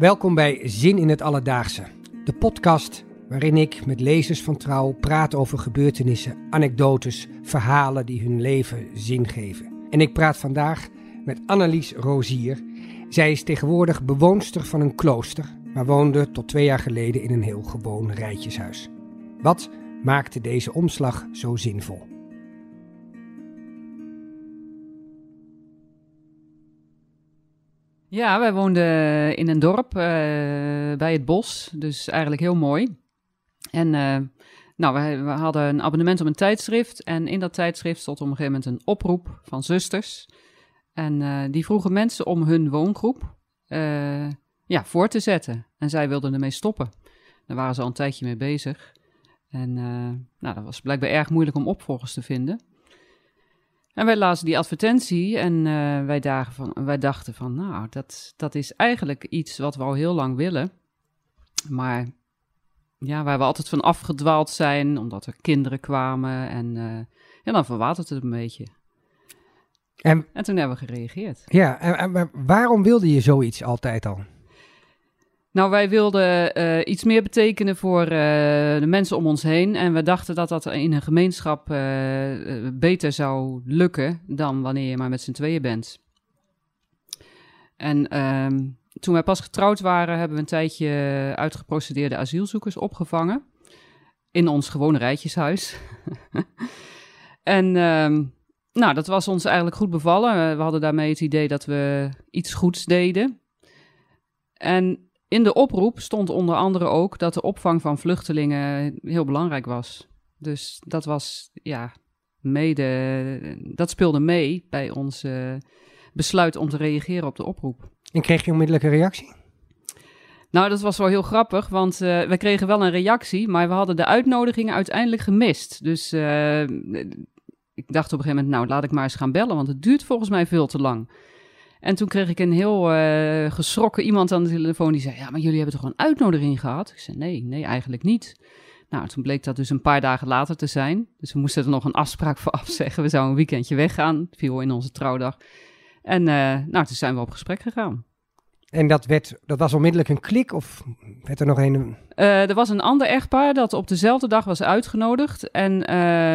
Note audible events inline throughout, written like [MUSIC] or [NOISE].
Welkom bij Zin in het Alledaagse, de podcast waarin ik met lezers van Trouw praat over gebeurtenissen, anekdotes, verhalen die hun leven zin geven. En ik praat vandaag met Annelies Rozier. Zij is tegenwoordig bewoonster van een klooster, maar woonde tot twee jaar geleden in een heel gewoon rijtjeshuis. Wat maakte deze omslag zo zinvol? Ja, wij woonden in een dorp uh, bij het bos, dus eigenlijk heel mooi. En uh, nou, we, hadden een abonnement op een tijdschrift en in dat tijdschrift stond op een gegeven moment een oproep van zusters. En uh, die vroegen mensen om hun woongroep ja, voor te zetten. En zij wilden ermee stoppen. Daar waren ze al een tijdje mee bezig. En nou, dat was blijkbaar erg moeilijk om opvolgers te vinden. En wij lazen die advertentie en uh, wij, dagen van, wij dachten van, nou, dat, dat is eigenlijk iets wat we al heel lang willen. Maar ja, waar we altijd van afgedwaald zijn, omdat er kinderen kwamen. En uh, ja, dan verwatert het een beetje. En, en toen hebben we gereageerd. Ja, en, en waarom wilde je zoiets altijd al? Nou, wij wilden uh, iets meer betekenen voor uh, de mensen om ons heen. En we dachten dat dat in een gemeenschap uh, beter zou lukken dan wanneer je maar met z'n tweeën bent. En ehm, toen wij pas getrouwd waren, hebben we een tijdje uitgeprocedeerde asielzoekers opgevangen. In ons gewone rijtjeshuis. [LAUGHS] en ehm, nou, dat was ons eigenlijk goed bevallen. We hadden daarmee het idee dat we iets goeds deden. En in de oproep stond onder andere ook dat de opvang van vluchtelingen heel belangrijk was. Dus dat was, ja, mede, dat speelde mee bij ons uh, besluit om te reageren op de oproep. En kreeg je onmiddellijk een reactie? Nou, dat was wel heel grappig, want uh, we kregen wel een reactie, maar we hadden de uitnodigingen uiteindelijk gemist. Dus uh, ik dacht op een gegeven moment, nou, laat ik maar eens gaan bellen, want het duurt volgens mij veel te lang. En toen kreeg ik een heel uh, geschrokken iemand aan de telefoon die zei: Ja, maar jullie hebben toch een uitnodiging gehad? Ik zei: Nee, nee, eigenlijk niet. Nou, toen bleek dat dus een paar dagen later te zijn. Dus we moesten er nog een afspraak voor [LAUGHS] afzeggen. We zouden een weekendje weggaan. viel in onze trouwdag. En uh, nou, toen zijn we op gesprek gegaan. En dat, werd, dat was onmiddellijk een klik of werd er nog een... Uh, er was een ander echtpaar dat op dezelfde dag was uitgenodigd. En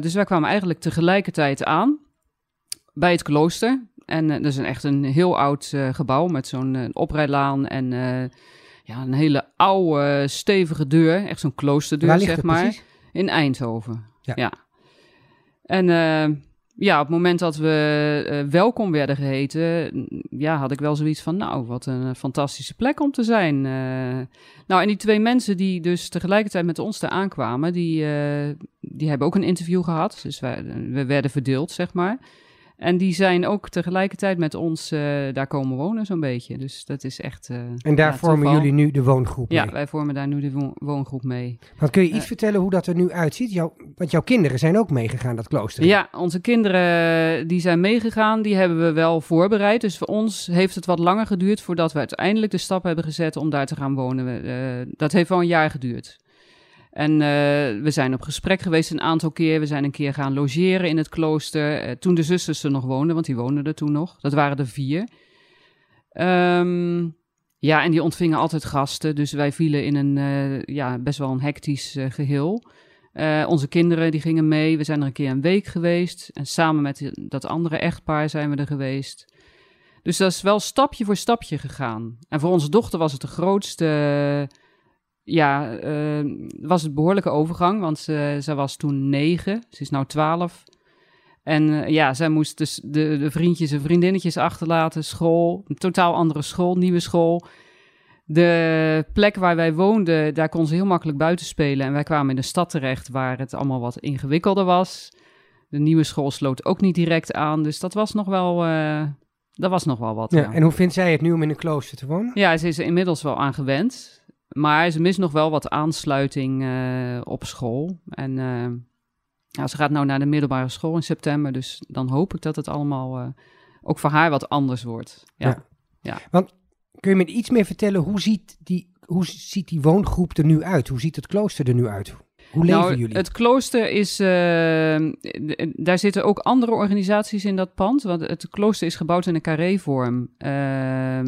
dus wij kwamen eigenlijk tegelijkertijd aan bij het klooster. En uh, dat is een, echt een heel oud uh, gebouw met zo'n uh, oprijlaan en ja, een hele oude, stevige deur. Echt zo'n kloosterdeur, zeg maar. Precies? In Eindhoven. Ja. ja. En ja, op het moment dat we welkom werden geheten, ja, had ik wel zoiets van, nou, wat een fantastische plek om te zijn. nou, en die twee mensen die dus tegelijkertijd met ons daar aankwamen, die, die hebben ook een interview gehad. Dus wij, we werden verdeeld, zeg maar. En die zijn ook tegelijkertijd met ons uh, daar komen wonen, zo'n beetje. Dus dat is echt. Uh, en daar ja, vormen jullie nu de woongroep mee? Ja, wij vormen daar nu de wo woongroep mee. Want kun je iets uh, vertellen hoe dat er nu uitziet? Want jouw kinderen zijn ook meegegaan, dat klooster. Ja, onze kinderen die zijn meegegaan, die hebben we wel voorbereid. Dus voor ons heeft het wat langer geduurd voordat we uiteindelijk de stap hebben gezet om daar te gaan wonen. dat heeft wel een jaar geduurd. En uh, we zijn op gesprek geweest een aantal keer. We zijn een keer gaan logeren in het klooster. Uh, toen de zusters er nog woonden, want die woonden er toen nog. Dat waren er vier. Um, ja, en die ontvingen altijd gasten. Dus wij vielen in een uh, ja, best wel een hectisch geheel. onze kinderen die gingen mee. We zijn er een keer een week geweest. En samen met dat andere echtpaar zijn we er geweest. Dus dat is wel stapje voor stapje gegaan. En voor onze dochter was het de grootste ja, uh, was het behoorlijke overgang, want ze, ze was toen negen, ze is nu twaalf. En uh, ja, zij moest dus de, de vriendjes en vriendinnetjes achterlaten, school, een totaal andere school, nieuwe school. De plek waar wij woonden, daar kon ze heel makkelijk buiten spelen. En wij kwamen in de stad terecht, waar het allemaal wat ingewikkelder was. De nieuwe school sloot ook niet direct aan, dus dat was nog wel... Uh, dat was nog wel wat. Ja, En hoe vindt zij het nu om in een klooster te wonen? Ja, ze is er inmiddels wel aan gewend. Maar ze mist nog wel wat aansluiting uh, op school. En uh, ja, ze gaat nou naar de middelbare school in september. Dus dan hoop ik dat het allemaal uh, ook voor haar wat anders wordt. Ja. ja. ja. Want kun je me iets meer vertellen, hoe ziet, die, hoe ziet die woongroep er nu uit? Hoe ziet het klooster er nu uit? Hoe leven nou, jullie? Het klooster is. daar zitten ook andere organisaties in dat pand. Want het klooster is gebouwd in een carré-vorm. Uh,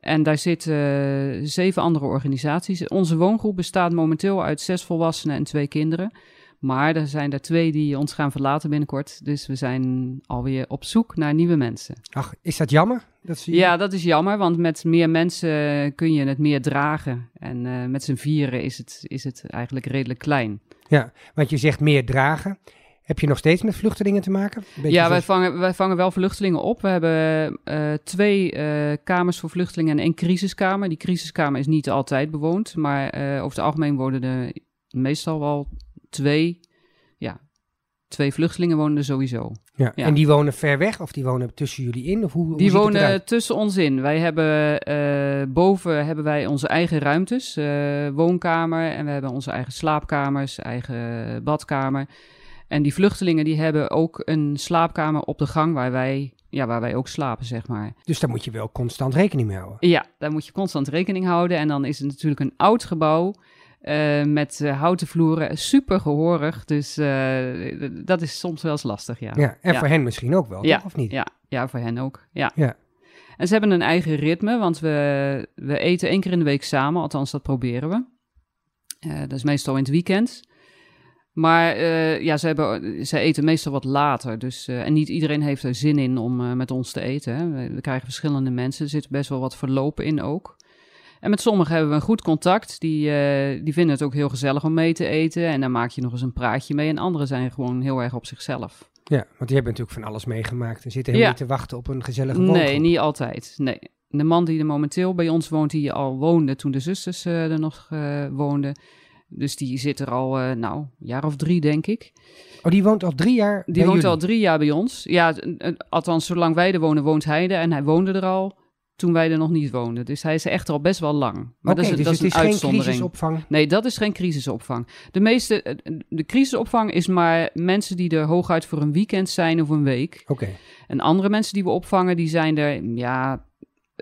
En daar zitten uh, zeven andere organisaties. Onze woongroep bestaat momenteel uit zes volwassenen en twee kinderen. Maar er zijn er twee die ons gaan verlaten binnenkort. Dus we zijn alweer op zoek naar nieuwe mensen. Ach, is dat jammer? Dat zie je... Ja, dat is jammer, want met meer mensen kun je het meer dragen. En uh, met z'n vieren is het, is het eigenlijk redelijk klein. Ja, want je zegt meer dragen. Heb je nog steeds met vluchtelingen te maken? Ja, wij vangen, wij vangen wel vluchtelingen op. We hebben uh, twee uh, kamers voor vluchtelingen en één crisiskamer. Die crisiskamer is niet altijd bewoond, maar uh, over het algemeen worden er meestal wel twee, ja, twee vluchtelingen wonen er sowieso. Ja. En die wonen ver weg of die wonen tussen jullie in? Of hoe, die wonen tussen ons in. Wij hebben boven hebben wij onze eigen ruimtes, woonkamer en we hebben onze eigen slaapkamers, eigen badkamer. En die vluchtelingen die hebben ook een slaapkamer op de gang waar wij, ja, waar wij ook slapen, zeg maar. Dus daar moet je wel constant rekening mee houden? Ja, daar moet je constant rekening houden. En dan is het natuurlijk een oud gebouw. Uh, met uh, houten vloeren, super gehoorig. Dus uh, dat is soms wel eens lastig, ja. ja en ja. voor hen misschien ook wel, ja, toch? Of niet? Ja, ja, voor hen ook, ja. ja. En ze hebben een eigen ritme, want we, we eten één keer in de week samen. Althans, dat proberen we. dat is meestal in het weekend. Maar uh, ja, ze, hebben, ze eten meestal wat later. Dus, uh, en niet iedereen heeft er zin in om uh, met ons te eten. Hè. We, we, krijgen verschillende mensen. Er zit best wel wat verlopen in ook. En met sommigen hebben we een goed contact. Die, die vinden het ook heel gezellig om mee te eten. En dan maak je nog eens een praatje mee. En anderen zijn gewoon heel erg op zichzelf. Ja, want die hebben natuurlijk van alles meegemaakt. En zitten helemaal ja. niet te wachten op een gezellige woongroep. Nee, niet altijd. Nee. De man die er momenteel bij ons woont, die al woonde toen de zusters er nog woonden dus die zit er al, uh, nou, een jaar of drie, denk ik. Oh, die woont al drie jaar Die woont al drie jaar bij ons. Ja, althans, zolang wij er wonen, woont hij er. En hij woonde er al toen wij er nog niet woonden. Dus hij is er echt al best wel lang. Maar okay, dat is, dus dat is, het is geen crisisopvang? Nee, dat is geen crisisopvang. De meeste, eh, de crisisopvang is maar mensen die er hooguit voor een weekend zijn of een week. Oké. En andere mensen die we opvangen, die zijn er, ja,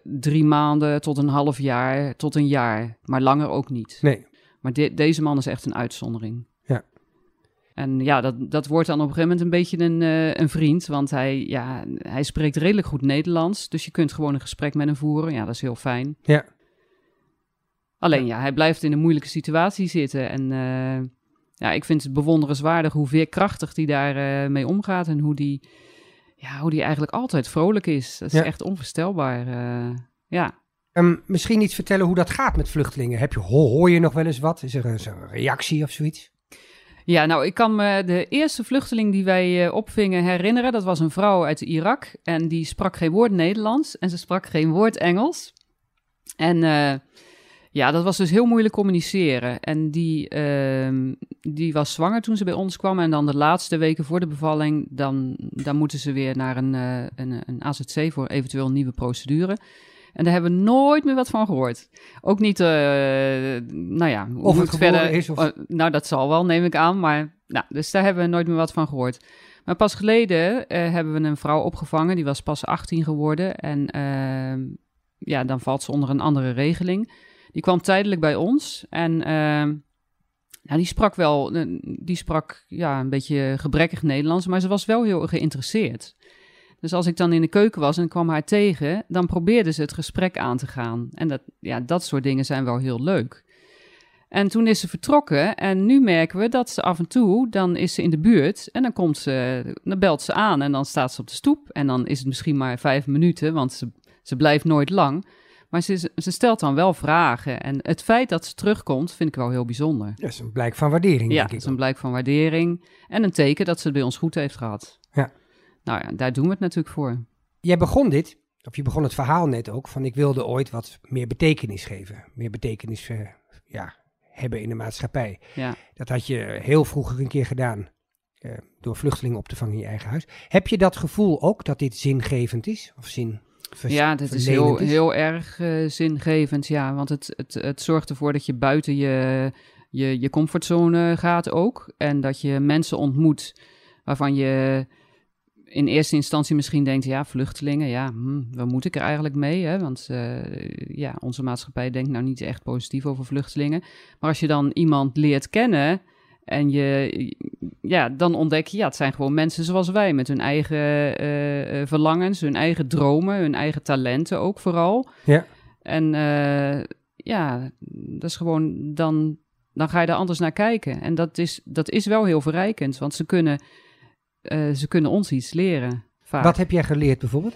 drie maanden tot een half jaar, tot een jaar. Maar langer ook niet. Nee. Maar deze man is echt een uitzondering. Ja. En ja, dat, dat wordt dan op een gegeven moment een beetje een, uh, een vriend. Want hij, ja, hij spreekt redelijk goed Nederlands. Dus je kunt gewoon een gesprek met hem voeren. Ja, dat is heel fijn. Ja. Alleen ja, hij blijft in een moeilijke situatie zitten. En uh, ja, ik vind het bewonderenswaardig hoe veerkrachtig hij daarmee uh, mee omgaat. En hoe die, ja, hoe die eigenlijk altijd vrolijk is. Dat is Ja. echt onvoorstelbaar. eh, ja. Ehm, misschien iets vertellen hoe dat gaat met vluchtelingen. Heb je, ho- hoor je nog wel eens wat? Is er een, reactie of zoiets? Ja, nou, ik kan me de eerste vluchteling die wij eh, opvingen herinneren. Dat was een vrouw uit Irak. En die sprak geen woord Nederlands. En ze sprak geen woord Engels. En eh, ja, dat was dus heel moeilijk communiceren. En die, ehm, die was zwanger toen ze bij ons kwam. En dan de laatste weken voor de bevalling, dan, dan moeten ze weer naar een, eh, een, een AZC voor eventueel een nieuwe procedure. En daar hebben we nooit meer wat van gehoord. Ook niet, eh, nou ja, hoe Of het verder is, of- Oh, nou, dat zal wel, neem ik aan. Maar nou, dus daar hebben we nooit meer wat van gehoord. Maar pas geleden eh, hebben we een vrouw opgevangen. Die was pas 18 geworden. En ehm, ja, dan valt ze onder een andere regeling. Die kwam tijdelijk bij ons. En nou, die sprak wel, eh, die sprak ja, een beetje gebrekkig Nederlands. Maar ze was wel heel geïnteresseerd. Dus als ik dan in de keuken was en kwam haar tegen, dan probeerde ze het gesprek aan te gaan. En dat, ja, dat soort dingen zijn wel heel leuk. En toen is ze vertrokken en nu merken we dat ze af en toe, dan is ze in de buurt en dan komt ze, dan belt ze aan en dan staat ze op de stoep. En dan is het misschien maar vijf minuten, want ze, ze blijft nooit lang. Maar ze, ze stelt dan wel vragen. En het feit dat ze terugkomt, vind ik wel heel bijzonder. Dat is een blijk van waardering, Ja, denk dat ik. is een blijk van waardering en een teken dat ze het bij ons goed heeft gehad. Ja. Nou ja, daar doen we het natuurlijk voor. Jij begon dit, of je begon het verhaal net ook, van ik wilde ooit wat meer betekenis geven. Meer betekenis eh, ja, hebben in de maatschappij. Ja. Dat had je heel vroeger een keer gedaan. eh, door vluchtelingen op te vangen in je eigen huis. Heb je dat gevoel ook dat dit zingevend is? Of zin Ja, dit is heel, heel erg eh, zingevend, ja. Want het, het, het zorgt ervoor dat je buiten je, je, je comfortzone gaat ook. En dat je mensen ontmoet waarvan je in eerste instantie misschien denkt... ja, vluchtelingen, ja, hm, waar moet ik er eigenlijk mee? Hè? Want eh, ja, onze maatschappij denkt nou niet echt positief over vluchtelingen. Maar als je dan iemand leert kennen... En je, ja, dan ontdek je, ja, het zijn gewoon mensen zoals wij, met hun eigen eh, eh, verlangens, hun eigen dromen, hun eigen talenten ook vooral. Ja. En uh, ja, dat is gewoon dan, dan ga je er anders naar kijken. En dat is, dat is wel heel verrijkend, want ze kunnen, uh, ze kunnen ons iets leren. Vaak. Wat heb jij geleerd bijvoorbeeld?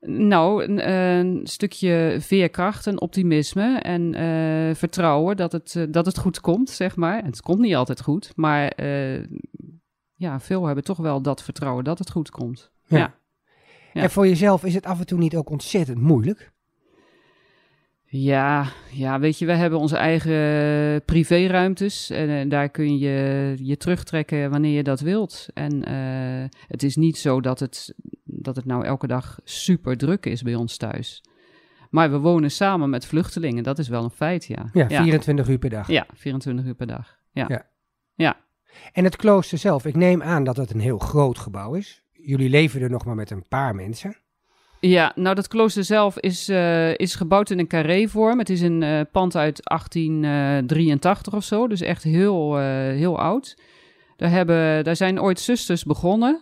Nou, een, een, stukje veerkracht en optimisme en uh, vertrouwen dat het, uh, dat het goed komt, zeg maar. En het komt niet altijd goed, maar uh, ja, veel hebben toch wel dat vertrouwen dat het goed komt. Ja. ja. ja. En voor jezelf is het af en toe niet ook ontzettend moeilijk? Ja, ja, weet je, we hebben onze eigen privéruimtes en, en daar kun je je terugtrekken wanneer je dat wilt. En het is niet zo dat het dat het nou elke dag super druk is bij ons thuis. Maar we wonen samen met vluchtelingen, dat is wel een feit, ja. Ja, 24 uur per dag. Ja, 24 uur per dag. Ja. ja. ja. En het klooster zelf, ik neem aan dat het een heel groot gebouw is. Jullie leven er nog maar met een paar mensen. Ja, nou dat klooster zelf is, uh, is gebouwd in een carré-vorm. Het is een uh, pand uit 1883 of zo, dus echt heel, heel oud. Daar, hebben, daar zijn ooit zusters begonnen.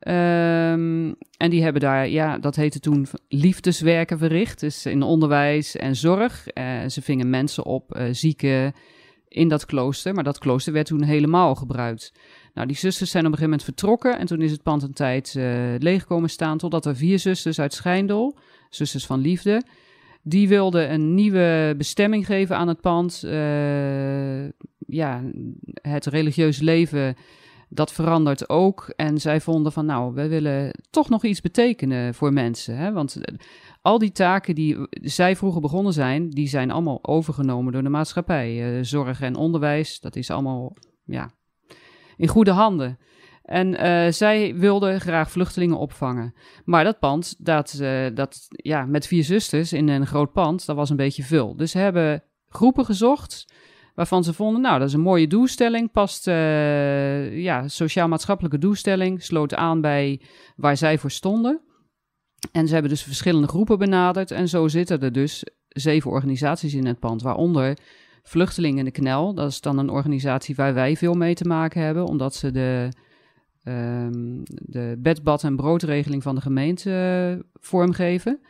Um, en die hebben daar, ja, dat heette toen liefdeswerken verricht. Dus in onderwijs en zorg. Ze vingen mensen op, zieken, in dat klooster. Maar dat klooster werd toen helemaal gebruikt. Nou, die zusters zijn op een gegeven moment vertrokken. En toen is het pand een tijd uh, leeg komen staan. Totdat er vier zusters uit Schijndel, zusters van liefde. Die wilden een nieuwe bestemming geven aan het pand. ja, het religieus leven dat verandert ook. En zij vonden van, nou, we willen toch nog iets betekenen voor mensen. Hè? Want eh, al die taken die zij vroeger begonnen zijn, die zijn allemaal overgenomen door de maatschappij. Zorg en onderwijs, dat is allemaal, ja, in goede handen. En uh, zij wilden graag vluchtelingen opvangen. Maar dat pand, dat, uh, dat, ja, met vier zusters in een groot pand, dat was een beetje veel. Dus ze hebben groepen gezocht waarvan ze vonden, nou, dat is een mooie doelstelling, past, uh, ja, sociaal-maatschappelijke doelstelling, sloot aan bij waar zij voor stonden. En ze hebben dus verschillende groepen benaderd en zo zitten er dus zeven organisaties in het pand, waaronder Vluchtelingen in de Knel. Dat is dan een organisatie waar wij veel mee te maken hebben, omdat ze de, um, de bed, bad en broodregeling van de gemeente uh, vormgeven.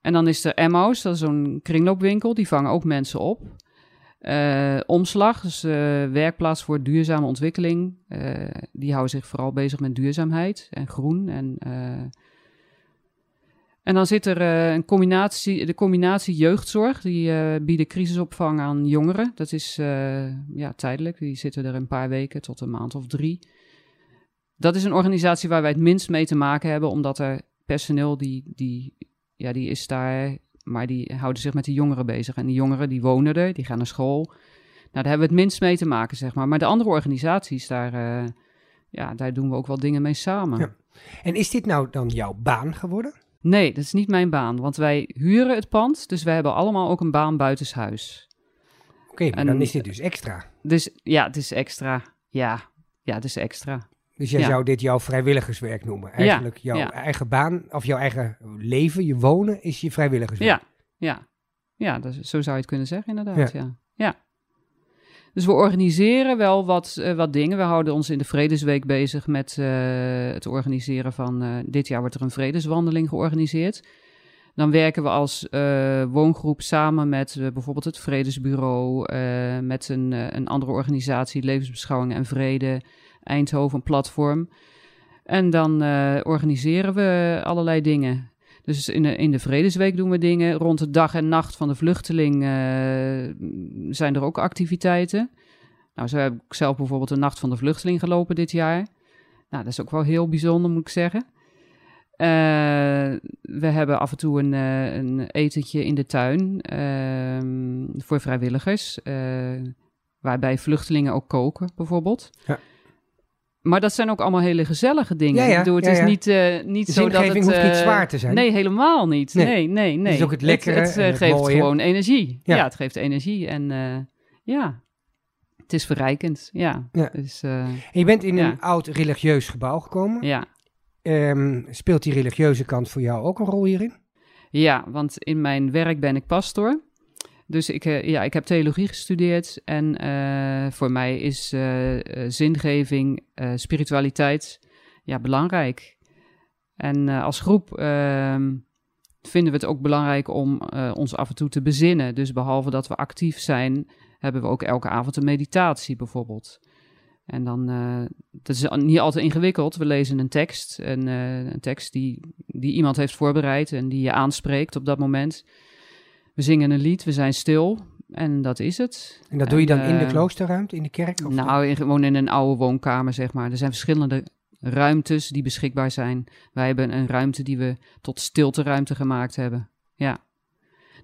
En dan is er Emmaus, dat is zo'n kringloopwinkel, die vangen ook mensen op. Uh, omslag, dus uh, werkplaats voor duurzame ontwikkeling. Die houden zich vooral bezig met duurzaamheid en groen. En, en dan zit er een combinatie, de combinatie jeugdzorg. Die bieden crisisopvang aan jongeren. Dat is ja, tijdelijk. Die zitten er een paar weken tot een maand of drie. Dat is een organisatie waar wij het minst mee te maken hebben, omdat er personeel die, die, ja, die is daar maar die houden zich met de jongeren bezig. En die jongeren die wonen er, die gaan naar school. Nou, daar hebben we het minst mee te maken, zeg maar. Maar de andere organisaties, daar, ja, daar doen we ook wel dingen mee samen. Ja. En is dit nou dan jouw baan geworden? Nee, dat is niet mijn baan, want wij huren het pand. Dus wij hebben allemaal ook een baan buitenshuis. Oké, maar en, dan is dit dus extra. Dus ja, het is extra. Ja, ja, het is extra. Dus jij zou dit jouw vrijwilligerswerk noemen. Eigenlijk jouw eigen baan of jouw eigen leven, je wonen, is je vrijwilligerswerk. Ja, ja. ja dus zo zou je het kunnen zeggen inderdaad. Ja. ja. Dus we organiseren wel wat, uh, wat dingen. We houden ons in de Vredesweek bezig met uh, het organiseren van... Uh, dit jaar wordt er een vredeswandeling georganiseerd. Dan werken we als woongroep samen met bijvoorbeeld het Vredesbureau... met een, een andere organisatie, Levensbeschouwing en Vrede... Eindhoven platform. En dan organiseren we allerlei dingen. Dus in de, in de Vredesweek doen we dingen. Rond de dag en nacht van de vluchteling uh, zijn er ook activiteiten. Nou, zo heb ik zelf bijvoorbeeld de Nacht van de Vluchteling gelopen dit jaar. Nou, dat is ook wel heel bijzonder, moet ik zeggen. Uh, we hebben af en toe een, uh, een etentje in de tuin uh, voor vrijwilligers. waarbij vluchtelingen ook koken, bijvoorbeeld. Ja. Maar dat zijn ook allemaal hele gezellige dingen. Ja, ja, ik bedoel, het ja, is niet, uh, niet zo dat het... hoeft niet zwaar te zijn. Nee, helemaal niet. Nee, nee, nee. nee. Het is ook het lekkere Het, het, het geeft gewoon energie. Ja. het geeft energie. En ja, het is verrijkend. Ja. Dus, je bent in een oud religieus gebouw gekomen. Ja. Um, speelt die religieuze kant voor jou ook een rol hierin? Ja, want in mijn werk ben ik pastor. Dus ik, uh, ja, ik heb theologie gestudeerd en uh, voor mij is uh, zingeving, spiritualiteit ja, belangrijk. En als groep ehm, vinden we het ook belangrijk om uh, ons af en toe te bezinnen. Dus behalve dat we actief zijn, hebben we ook elke avond een meditatie bijvoorbeeld. En dan, uh, dat is niet altijd ingewikkeld. We lezen een tekst, en, uh, een tekst die, die iemand heeft voorbereid en die je aanspreekt op dat moment. We zingen een lied, we zijn stil en dat is het. En dat doe je dan in de kloosterruimte, in de kerk? Of nou, in, gewoon in een oude woonkamer, zeg maar. Er zijn verschillende ruimtes die beschikbaar zijn. Wij hebben een ruimte die we tot stilteruimte gemaakt hebben. Ja.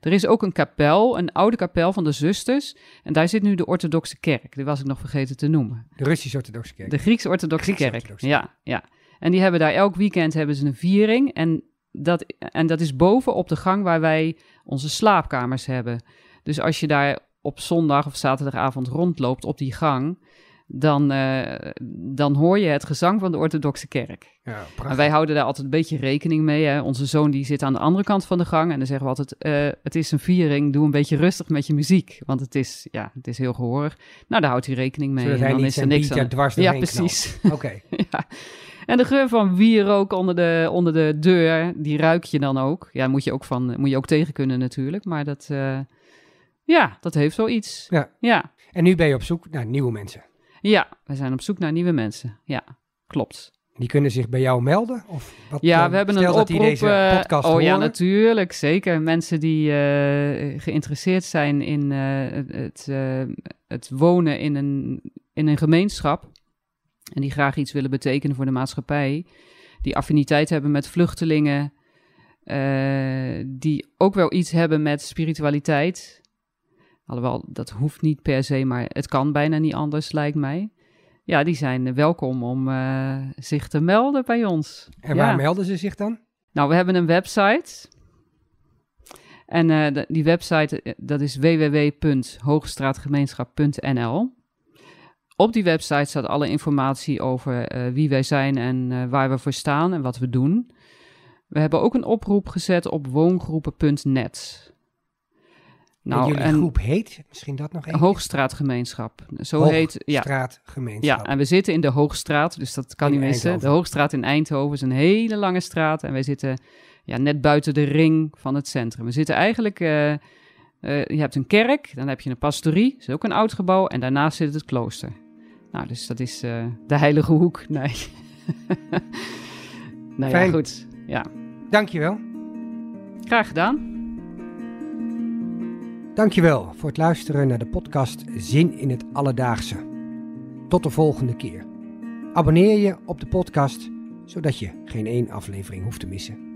Er is ook een kapel, een oude kapel van de zusters. En daar zit nu de orthodoxe kerk. Die was ik nog vergeten te noemen. De Russisch-orthodoxe kerk. De Grieks-orthodoxe kerk. Ja, ja. En die hebben daar elk weekend hebben ze een viering. En dat, en dat is boven op de gang waar wij onze slaapkamers hebben. Dus als je daar op zondag of zaterdagavond rondloopt op die gang, dan, uh, dan hoor je het gezang van de orthodoxe kerk. Ja, en wij houden daar altijd een beetje rekening mee. Hè. Onze zoon die zit aan de andere kant van de gang en dan zeggen we altijd, uh, het is een viering, doe een beetje rustig met je muziek. Want het is, ja, het is heel gehoorig. Nou, daar houdt hij rekening mee. Zodat en dan is er niks aan. dwars Ja, precies. Oké. [LAUGHS] ja. En de geur van wierook onder de, onder de deur, die ruik je dan ook. Ja, moet je ook, van, moet je ook tegen kunnen natuurlijk. Maar dat, uh, ja, dat heeft zoiets. Ja. ja. En nu ben je op zoek naar nieuwe mensen. Ja, we zijn op zoek naar nieuwe mensen. Ja, klopt. Die kunnen zich bij jou melden? Of wat, ja, uh, we hebben een oproep. die deze podcast oh horen. ja, natuurlijk. Zeker. Mensen die uh, geïnteresseerd zijn in uh, het, het wonen in een, in een gemeenschap. En die graag iets willen betekenen voor de maatschappij. Die affiniteit hebben met vluchtelingen. die ook wel iets hebben met spiritualiteit. Alhoewel, dat hoeft niet per se, maar het kan bijna niet anders, lijkt mij. Ja, die zijn welkom om uh, zich te melden bij ons. En waar melden ze zich dan? Nou, we hebben een website. En uh, de, die website, dat is www.hoogstraatgemeenschap.nl. Op die website staat alle informatie over uh, wie wij zijn en waar we voor staan en wat we doen. We hebben ook een oproep gezet op woongroepen.net. Nou, en jullie en groep heet, misschien dat nog even? Hoogstraatgemeenschap. Zo heet, ja. Hoogstraatgemeenschap. Ja, en we zitten in de Hoogstraat, dus dat kan In niet missen. Eindhoven. De Hoogstraat in Eindhoven is een hele lange straat en wij zitten ja, net buiten de ring van het centrum. We zitten eigenlijk, uh, uh, je hebt een kerk, dan heb je een pastorie, dat is ook een oud gebouw, en daarnaast zit het klooster. Nou, dus dat is uh, de heilige hoek. [LAUGHS] Nee. nou Fijn. ja, goed. Ja. Dankjewel. Graag gedaan. Dankjewel voor het luisteren naar de podcast Zin in het Alledaagse. Tot de volgende keer. Abonneer je op de podcast, zodat je geen één aflevering hoeft te missen.